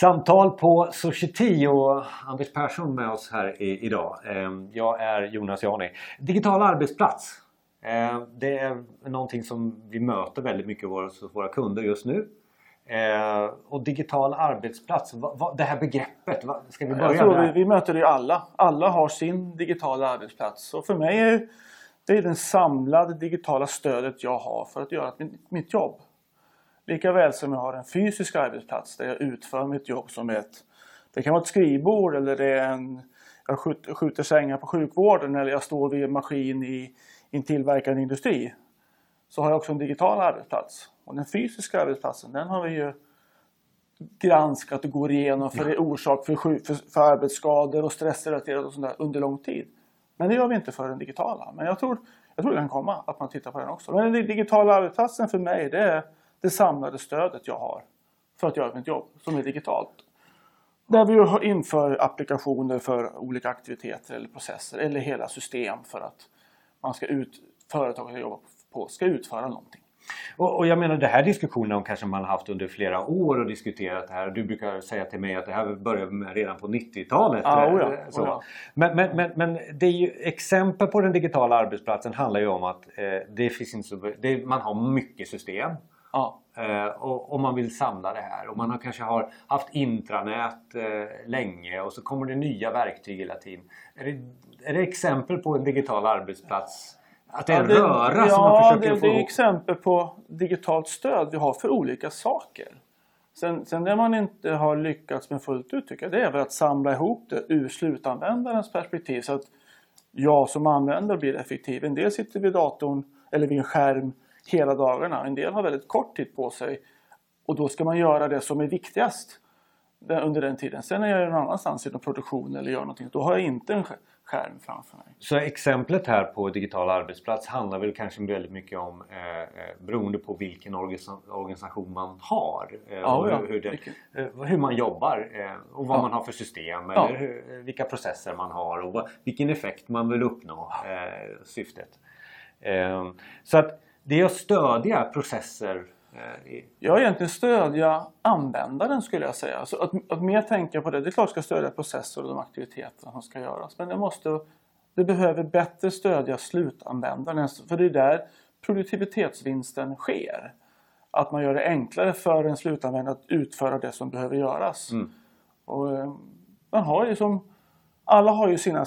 Samtal på Society och Anders Persson med oss här i, idag. Ehm, jag är Jonas Jani. Digital arbetsplats. Ehm, det är någonting som vi möter väldigt mycket hos våra kunder just nu. Ehm, och digital arbetsplats, det här begreppet, ska vi börja jag tror där? Vi, vi möter det alla. Alla har sin digitala arbetsplats. Och för mig är det det samlade digitala stödet jag har för att göra mitt jobb. Lika väl som jag har en fysisk arbetsplats där jag utför mitt jobb som ett det kan vara ett skrivbord eller det är en, jag skjuter, skjuter sängar på sjukvården eller jag står vid en maskin i, i en tillverkande industri. Så har jag också en digital arbetsplats. Och den fysiska arbetsplatsen den har vi ju granskat och går igenom för är orsak för, för, för arbetsskador och stressrelaterat och sånt där under lång tid. Men det gör vi inte för den digitala. Men jag tror, jag tror det kan komma att man tittar på den också. Men den digitala arbetsplatsen för mig det är det samlade stödet jag har för att göra mitt jobb som är digitalt. Där vi inför applikationer för olika aktiviteter eller processer eller hela system för att man ska ut, företaget jag jobbar på ska utföra någonting. Och, och, jag menar det här diskussionerna kanske man har haft under flera år och diskuterat det här. Du brukar säga till mig att det här började med redan på 90-talet. Ah, oh ja, oh ja. Men, men, men, men, det är ju, exempel på den digitala arbetsplatsen handlar ju om att eh, det finns det, man har mycket system. Ja. Eh, och, och, man vill samla det här och man har kanske har haft intranät eh, länge och så kommer det nya verktyg hela tiden. Är det, är det exempel på en digital arbetsplats? Att det är en ja, röra ja, som man försöker det, få det är exempel på digitalt stöd vi har för olika saker. Sen, sen det man inte har lyckats med fullt ut tycker jag, det är väl att samla ihop det ur slutanvändarens perspektiv så att jag som användare blir effektiv. En del sitter vid datorn eller vid en skärm hela dagarna. En del har väldigt kort tid på sig och då ska man göra det som är viktigast under den tiden. Sen är jag någon annanstans i någon produktion eller gör någonting. Då har jag inte en skärm framför mig. Så exemplet här på digital arbetsplats handlar väl kanske väldigt mycket om eh, eh beroende på vilken organisation man har. Eh, ja, hur, hur, det, eh, hur, man jobbar eh, och vad ja. man har för system eller hur, vilka processer man har och vad, vilken effekt man vill uppnå eh, syftet. så att det är att stödja processer. Eh, ja, egentligen stödja användaren skulle jag säga. Alltså att, att mer tänka på det. Det är klart ska stödja processer och de aktiviteter som ska göras. Men det, måste, det behöver bättre stödja slutanvändaren. För det är där produktivitetsvinsten sker. Att man gör det enklare för en slutanvändare att utföra det som behöver göras. Mm. Och, eh, man har ju som, alla har ju sina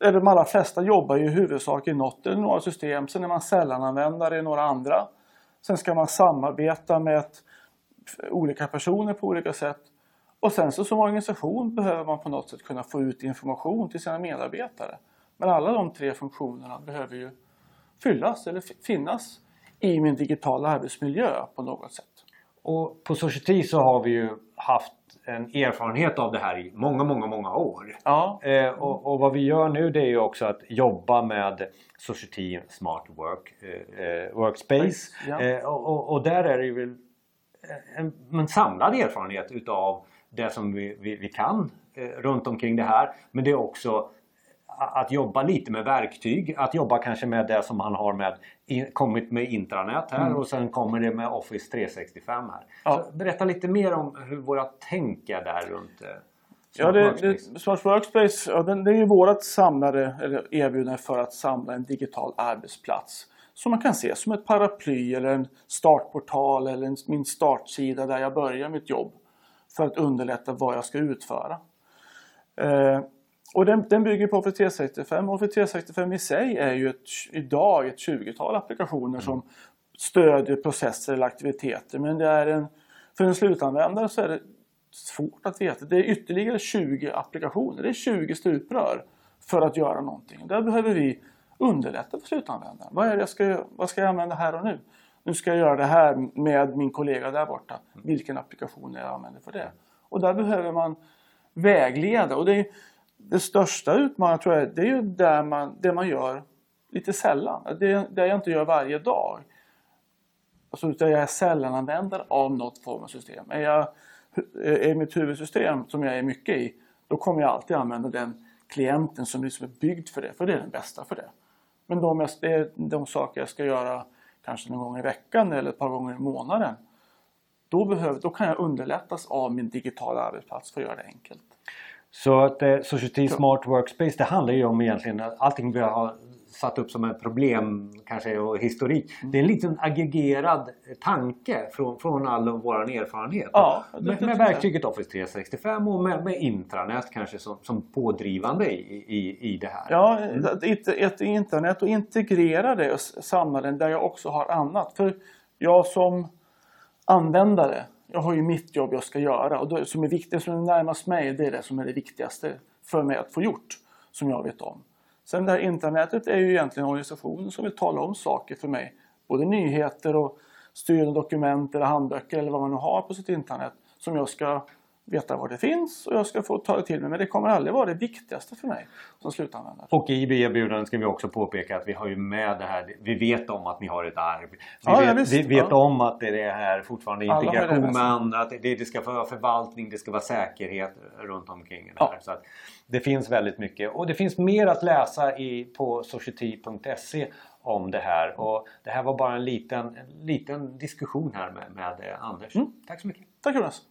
eller de allra flesta jobbar ju i huvudsak i något eller några system. Sen är man sällananvändare i några andra. Sen ska man samarbeta med ett, olika personer på olika sätt. Och sen så som organisation behöver man på något sätt kunna få ut information till sina medarbetare. Men alla de tre funktionerna behöver ju fyllas eller finnas i min digitala arbetsmiljö på något sätt. Och på Society så har vi ju haft en erfarenhet av det här i många, många, många år. Ja. Eh, och, och, vad vi gör nu det är ju också att jobba med Society Smart Work eh, eh Workspace. Ja. Eh, och, och, där är det ju väl en, en samlad erfarenhet utav det som vi, vi, vi kan eh, runt omkring det här. Men det är också att jobba lite med verktyg. Att jobba kanske med det som man har med, kommit med intranät här mm. och sen kommer det med Office 365 här. Ja. Berätta lite mer om hur våra tänk är där runt eh, Ja, det, det, Smart Workspace ja, det, är ju vårt samlade eller erbjudande för att samla en digital arbetsplats. Som man kan se som ett paraply eller en startportal eller en, min startsida där jag börjar mitt jobb. För att underlätta vad jag ska utföra. Eh, och den, den bygger på Office 365. Office 365 i sig är ju ett, idag ett 20-tal applikationer mm. som stödjer processer eller aktiviteter. Men det är en, för en slutanvändare så är det svårt att veta. Det är ytterligare 20 applikationer. Det är 20 stuprör för att göra någonting. Där behöver vi underlätta för slutanvändaren. Vad, är det jag ska, vad ska jag använda här och nu? Nu ska jag göra det här med min kollega där borta. Vilken applikation jag använder för det? Och där behöver man vägleda. Och det är, det största utmaningen tror jag det är ju där man, det man gör lite sällan. Det, det jag inte gör varje dag. Alltså jag är sällananvändare av något form av system. Är, jag, är mitt huvudsystem som jag är mycket i då kommer jag alltid använda den klienten som liksom är byggd för det. För det är den bästa för det. Men de, jag, de saker jag ska göra kanske någon gång i veckan eller ett par gånger i månaden. då, behöver, då kan jag underlättas av min digitala arbetsplats för att göra det enkelt. Så att eh, Society Smart Workspace det handlar ju om egentligen allting vi har satt upp som ett problem kanske och historik. Mm. Det är en liten aggregerad tanke från, från all vår erfarenhet. Ja, med, med verktyget Office 365 och med, med intranät kanske som, som pådrivande i, i, i det här. Ja, ett, ett intranät och integrera det samla den där jag också har annat. För jag som användare jag har ju mitt jobb jag ska göra och det som är viktigt, som är närmast mig, det är det som är det viktigaste för mig att få gjort. Som jag vet om. Sen det här intranätet är ju egentligen organisationen som vill tala om saker för mig. Både nyheter och styrande dokument eller handböcker eller vad man nu har på sitt intranät som jag ska veta var det finns och jag ska få ta det till mig. Men det kommer aldrig vara det viktigaste för mig som slutanvändare. Och i erbjudandet ska vi också påpeka att vi har ju med det här. Vi vet om att ni har ett arv. Vi ja, vet, visst, vi vet ja. om att det är här fortfarande integration med andra. Att det, det, ska vara förvaltning, det ska vara säkerhet runt omkring det här. Så att det finns väldigt mycket och det finns mer att läsa i, på society.se om det här. Och det här var bara en liten, en liten diskussion här med, med Anders. Mm. Tack så mycket. Tack Jonas.